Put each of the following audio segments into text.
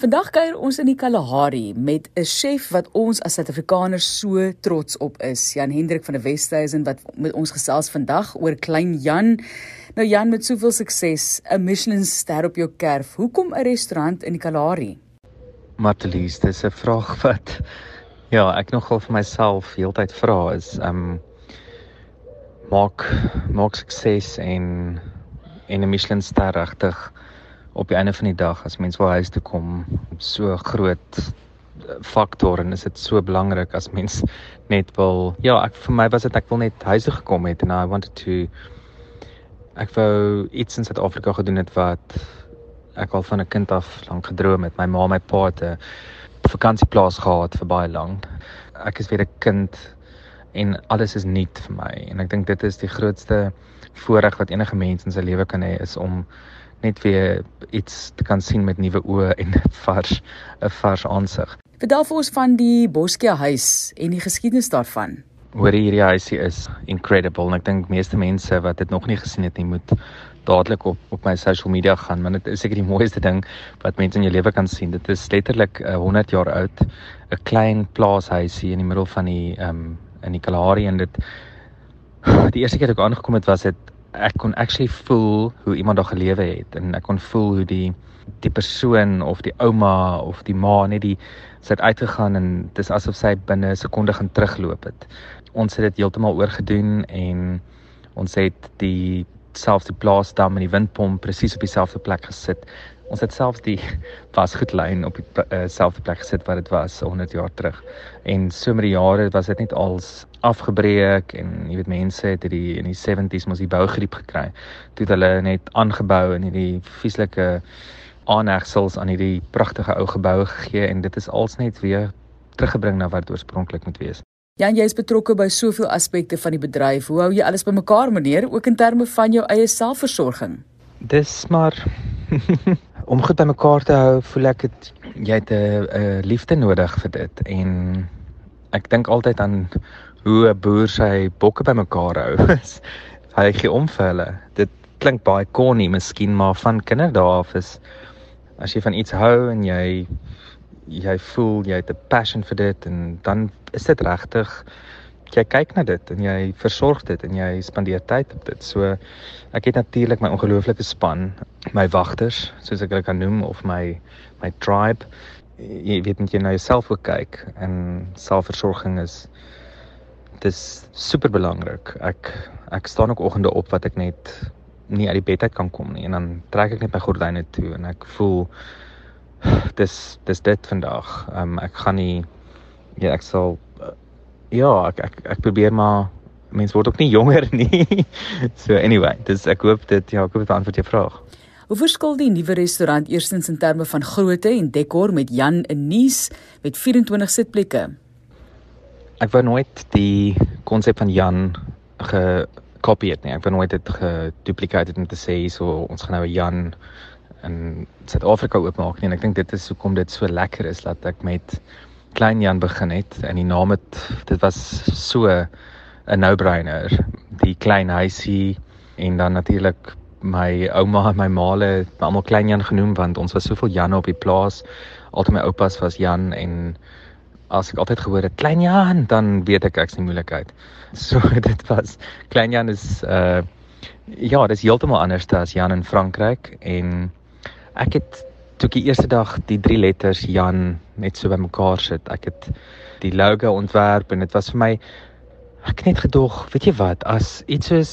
Vandag kuier ons in die Kalahari met 'n chef wat ons as Suid-Afrikaners so trots op is. Jan Hendrik van der Westhuizen wat met ons gesels vandag oor Klein Jan. Nou Jan met soveel sukses, 'n Michelin ster op jou kerf. Hoekom 'n restaurant in die Kalahari? Matelies, dis 'n vraag wat ja, ek nogal vir myself heeltyd vra is, ehm um, maak maak sukses en en 'n Michelin ster regtig op die einde van die dag as mens wil huis toe kom so groot eh, faktor en is dit so belangrik as mens net wil ja ek vir my was dit ek wil net huis toe gekom het en I wanted to ek wou iets in Suid-Afrika gedoen het wat ek al van 'n kind af lank gedroom het. My ma my pa het 'n vakansieplaas gehad vir baie lank ek is weer 'n kind en alles is nuut vir my. En ek dink dit is die grootste voorreg wat enige mens in sy lewe kan hê is om net weer iets te kan sien met nuwe oë en vars 'n vars aansig. Vertel vir ons van die Boskia huis en die geskiedenis daarvan. Hoor hierdie huisie is incredible en ek dink meeste mense wat dit nog nie gesien het nie moet dadelik op op my social media gaan want dit is seker die mooiste ding wat mense in jou lewe kan sien. Dit is letterlik uh, 100 jaar oud, 'n klein plaashuisie in die middel van die ehm um, in die Kalahari en dit die eerste keer toe ek aangekom het was dit ek kon actually voel hoe iemand daar gelewe het en ek kon voel hoe die die persoon of die ouma of die ma net die het uitgegaan en dit is asof sy binne 'n sekonde gaan terugloop het. Ons het dit heeltemal oorgedoen en ons het die selfs die plaasdam en die windpomp presies op dieselfde plek gesit. Ons het selfs die wasgoedlyn op dieselfde uh, plek gesit wat dit was 100 jaar terug. En so met die jare was dit net als afgebreek en jy weet mense het hierdie in die 70s mos die bougriep gekry. Toe het hulle net aangebou in hierdie vieslike aanhegsels aan hierdie pragtige ou geboue gegee en dit is als net weer teruggebring na wat oorspronklik moet wees. Jan, jy is betrokke by soveel aspekte van die bedryf. Hoe hou jy alles bymekaar, meneer, ook in terme van jou eie selfversorging? Dis maar om goed bymekaar te hou, voel ek dit jy het 'n liefde nodig vir dit en ek dink altyd aan hoe 'n boer sy bokke bymekaar hou. Hy gee om vir hulle. Dit klink baie corny miskien, maar van kinderdae af is as jy van iets hou en jy jy voel jy het 'n passion vir dit en dan is dit regtig jy kyk na dit en jy versorg dit en jy spandeer tyd op dit. So ek het natuurlik my ongelooflike span, my wagters, soos ek hulle kan noem of my my tribe. Jy weet net jy na jouself ook kyk en selfversorging is dis super belangrik. Ek ek staan ook oggende op wat ek net nie uit die bed uit kan kom nie en dan trek ek net my gordyne toe en ek voel dis dis dit vandag. Ehm um, ek gaan nie ja, ek sal ja, ek ek ek probeer maar mense word ook nie jonger nie. so anyway, dis ek hoop dit ja, ek hoop dit antwoord jou vraag. Hoe verskil die nuwe restaurant eerstens in terme van grootte en dekor met Jan in Nice met 24 sitplekke? Ek wou nooit die konsep van Jan gekopie het nie. Ek wou nooit dit gedupliseer het om te sê so ons gaan nou 'n Jan in Suid-Afrika oopmaak nie en ek dink dit is hoekom dit so lekker is dat ek met Klein Jan begin het en die naam het dit was so 'n no-brainer. Die klein huisie en dan natuurlik my ouma en my maale het almal Klein Jan genoem want ons was soveel Janne op die plaas. Altyd my oupas was Jan en as ek altyd gehoor het Klein Jan dan weet ek ek's nie moeilikheid. So dit was Klein Jan is uh ja, dit is heeltemal anders as Jan in Frankryk en ek het toe die eerste dag die drie letters Jan net so bymekaar sit. Ek het die logo ontwerp en dit was vir my ek net gedog, weet jy wat, as iets soos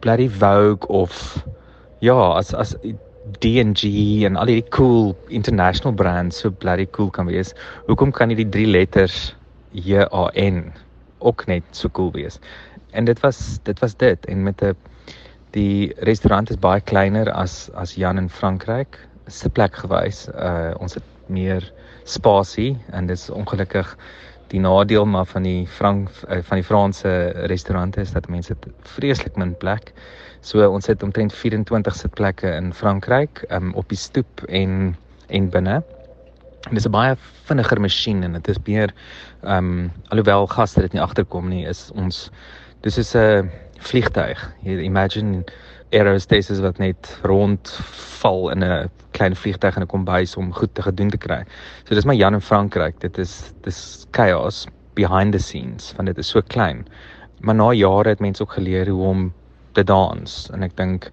Bloody Vogue of ja, as as D&G en al die cool international brands so bloody cool kan wees. Hoekom kan nie die drie letters J A N ook net so cool wees? En dit was dit was dit en met 'n Die restaurant is baie kleiner as as Jan in Frankryk. Se plek gewys. Uh ons het meer spasie en dis ongelukkig die nadeel maar van die Frank uh, van die Franse restaurante is dat mense het vreeslik min plek. So ons het omtrent 24 sitplekke in Frankryk um, op die stoep en en binne. En dis 'n baie vinniger masjien en dit is meer ehm um, alhoewel gaste dit nie agterkom nie is ons dis is 'n vliegtuig. Imagine aerostesses wat net rondval in 'n klein vliegtuig en 'n kombuis om goed te gedoen te kry. So dis maar Jan in Frankryk. Dit is dis chaos behind the scenes want dit is so klein. Maar na jare het mense ook geleer hoe om te dans en ek dink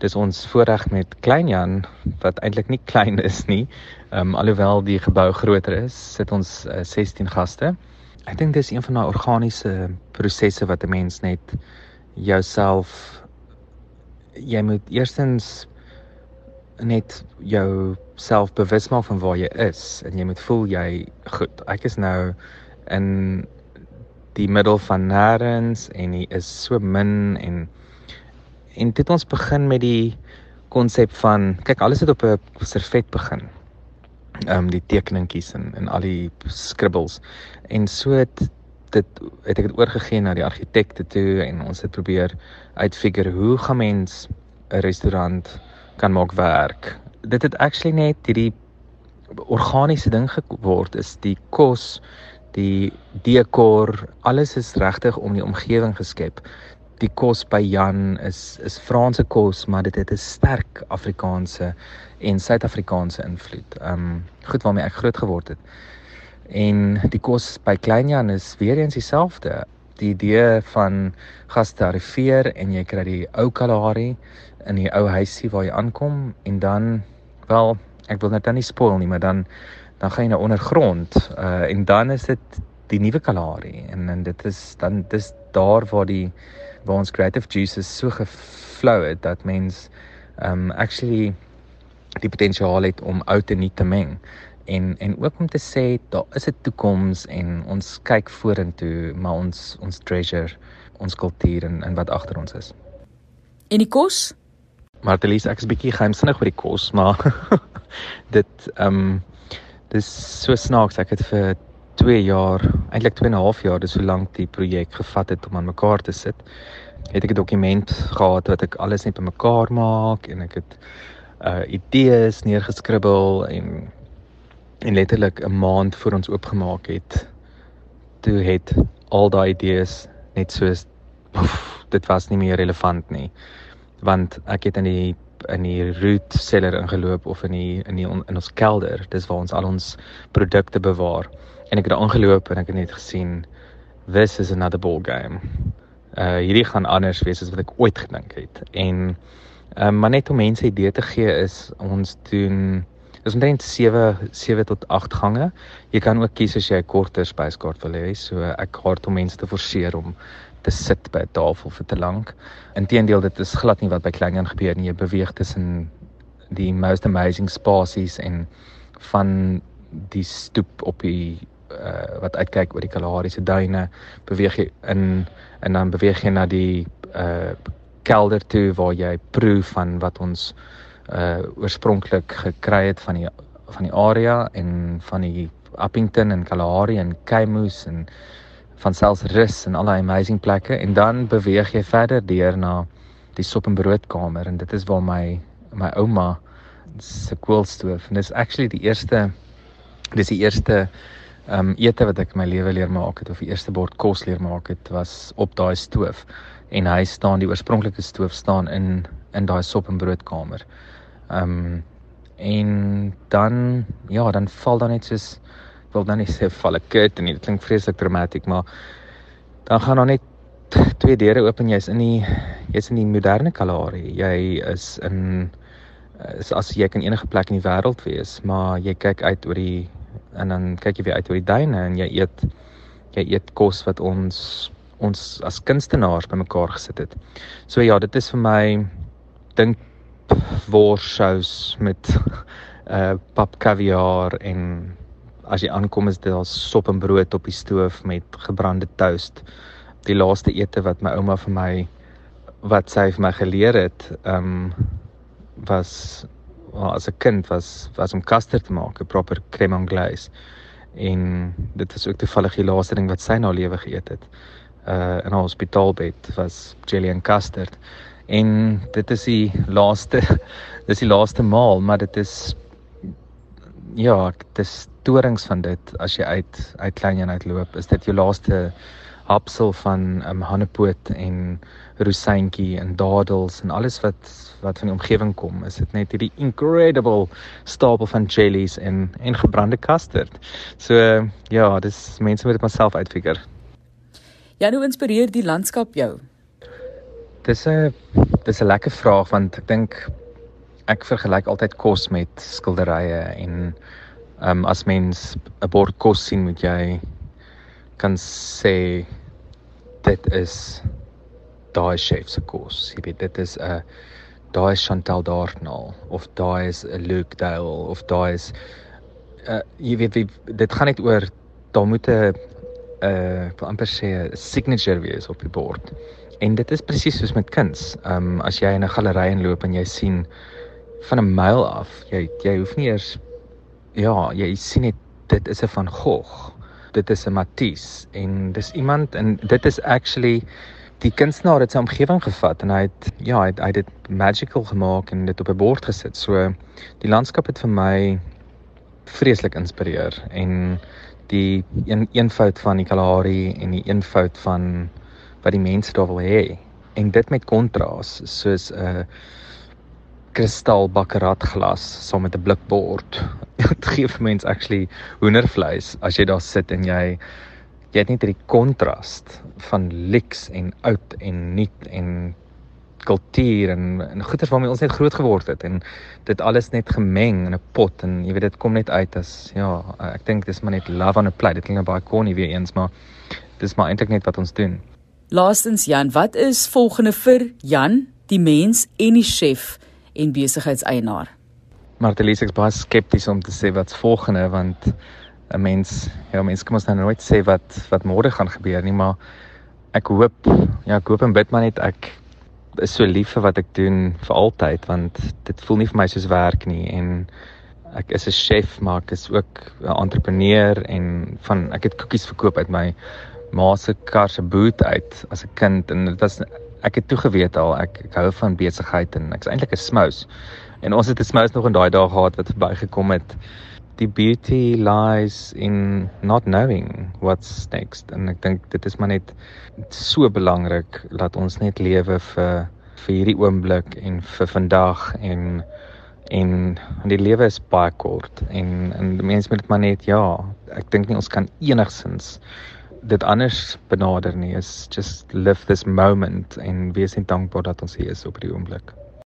dis ons voorreg met Klein Jan wat eintlik nie klein is nie. Ehm um, alhoewel die gebou groter is, sit ons uh, 16 gaste. Ek dink dis een van daai organiese prosesse wat 'n mens net jouself jy moet eerstens net jou self bewus maak van waar jy is en jy moet voel jy goed. Ek is nou in die middel van nêrens en hy is so min en en dit ons begin met die konsep van kyk alles het op 'n servet begin. Ehm um, die tekeningkies en en al die scribbles. En so het dit het ek dit oorgegee na die argitekte toe en ons het probeer uitfigure hoe gaan mens 'n restaurant kan maak werk. Dit het actually net hierdie organiese ding geword is die kos, die dekor, alles is regtig om die omgewing geskep. Die kos by Jan is is Franse kos, maar dit het 'n sterk Afrikaanse en Suid-Afrikaanse invloed. Um goed waarmee ek groot geword het. En die kos by Klein Jan is weer eens dieselfde. Die idee van gaste arriveer en jy kry die ou Kalahari in die ou huisie waar jy aankom en dan wel ek wil net nie spoil nie, maar dan dan gaan jy nou ondergrond uh en dan is dit die nuwe Kalahari en en dit is dan dis daar waar die waar ons creative juices so geflow het dat mens um actually die potensiaal het om oud en nuut te meng en en ook om te sê daar is 'n toekoms en ons kyk vorentoe maar ons ons treasure ons kultuur en en wat agter ons is. En die kos? Martelies ek's bietjie geheimsinnig oor die kos, maar dit ehm um, dis so snaaks ek het vir 2 jaar, eintlik 2 en 'n half jaar, dis so lank die projek gevat het om aan mekaar te sit. Het ek 'n dokument gehad wat ek alles net bymekaar maak en ek het uh idees neergeskribbel en en letterlik 'n maand voor ons oopgemaak het toe het al daai idees net soos poef, dit was nie meer relevant nie. Want ek het in die in die root cellar ingeloop of in die in die in ons kelder dis waar ons al ons produkte bewaar. En ek het daar aangeloop en ek het net gesien this is another ball game. Uh hierdie gaan anders wees as wat ek ooit gedink het. En um, maar net om mense idee te gee is ons doen Dis omtrent 7 7 tot 8 gange. Jy kan ook kies as jy 'n korter spyskaart wil hê. So ek hart om mense te forceer om te sit by 'n tafel vir te lank. Inteendeel dit is glad nie wat by Klingon gebeur nie. Jy beweeg tussen die most amazing spasies en van die stoep op die uh, wat uitkyk oor die Kalahari se duine, beweeg jy in en dan beweeg jy na die uh, kelder toe waar jy proe van wat ons uh oorspronklik gekry het van die van die area en van die Appington en Kalahari en Keimus en van selfs rus en al daai amazing plekke. En dan beweeg jy verder deur na die sop en broodkamer en dit is waar my my ouma se koolstoof en dis actually die eerste dis die eerste um, ete wat ek in my lewe leer maak het of die eerste bord kos leer maak het was op daai stoof. En hy staan die oorspronklike stoof staan in in daai sop en broodkamer. Ehm um, en dan ja, dan val dan net soos ek wil dan nie sê val 'n kit en dit klink vreeslik dramaties, maar dan gaan dan net twee deure oop en jy's in die jy's in die moderne Kalahari. Jy is in is as jy kan enige plek in die wêreld wees, maar jy kyk uit oor die en dan kyk jy weer uit oor die duine en jy eet jy eet kos wat ons ons as kunstenaars bymekaar gesit het. So ja, dit is vir my dink worssous met uh pap kaviaar en as jy aankom is daar sop en brood op die stoof met gebrande toast. Die laaste ete wat my ouma vir my wat sy vir my geleer het, um was well, as 'n kind was was om custard te maak, 'n proper crème anglaise. En dit is ook toevallig die laaste ding wat sy na lewe geëet het. Uh in haar hospitaalbed was jelly and custard en dit is die laaste dis die laaste maal maar dit is ja dit is torings van dit as jy uit uit klein en uitloop is dit jou laaste hapsel van um, hanepoot en rosientjie en dadels en alles wat wat van die omgewing kom. Is dit net hierdie incredible stapel van jellies en en gebrande custard. So ja, dis mense moet dit maar self uitfigure. Ja, hoe inspireer die landskap jou? Dis 'n dis 'n lekker vraag want ek dink ek vergelyk altyd kos met skilderye en ehm um, as mens 'n bord kos sien moet jy kan sê dit is daai chef se kos. Jy weet dit is 'n daai is Chantal Dartnell of daai is 'n Luke Dale of daai is uh, jy weet wie, dit gaan net oor daar moet 'n uh amper sê 'n signature wees op die bord. En dit is presies soos met kuns. Ehm um, as jy in 'n galery inloop en jy sien van 'n myl af, jy jy hoef nie eers ja, jy sien net dit is 'n van Gogh. Dit is 'n Matisse en dis iemand en dit is actually die kunstenaar het sy omgewing gevat en hy het ja, hy het, hy het dit magical gemaak en dit op 'n bord gesit. So die landskap het vir my vreeslik inspireer en die een eenvoud van die Kalahari en die eenvoud van wat die mense daar wil hê en dit met kontras soos 'n uh, kristal bakkerat glas saam met 'n blikbord. Dit gee vir mense actually hoendervleis as jy daar sit en jy jy het net hierdie kontras van lyks en oud en nuut en kultuur en en goeders waarmee ons net groot geword het en dit alles net gemeng in 'n pot en jy weet dit kom net uit as ja ek dink dis maar net love on a plate dit klink nou baie corny weer eens maar dis maar eintlik net wat ons doen. Laastens Jan, wat is volgende vir Jan, die mens en die chef en besigheidseienaar? Martelise is baie skepties om te sê wat's volgende want 'n mens ja mense kan ons nou nooit sê wat wat môre gaan gebeur nie maar ek hoop ja ek hoop en bid maar net ek is so lief vir wat ek doen vir altyd want dit voel nie vir my soos werk nie. En ek is 'n chef maar ek is ook 'n entrepreneur en van ek het koekies verkoop uit my ma se kar se boot uit as 'n kind. En dit was ek het toegeweet al ek, ek hou van besigheid en ek's eintlik 'n smous en ons het 'n smous nog in daai dae gehad wat verbygekom het die beauty lies in not knowing what's next. En ek dink dit is maar net so belangrik dat ons net lewe vir vir hierdie oomblik en vir vandag en en die lewe is baie kort. En en die mens moet dit maar net ja ek dink nie ons kan enigsins dit anders benader nie. Is just live this moment en wees net dankbaar dat ons hier is op hierdie oomblik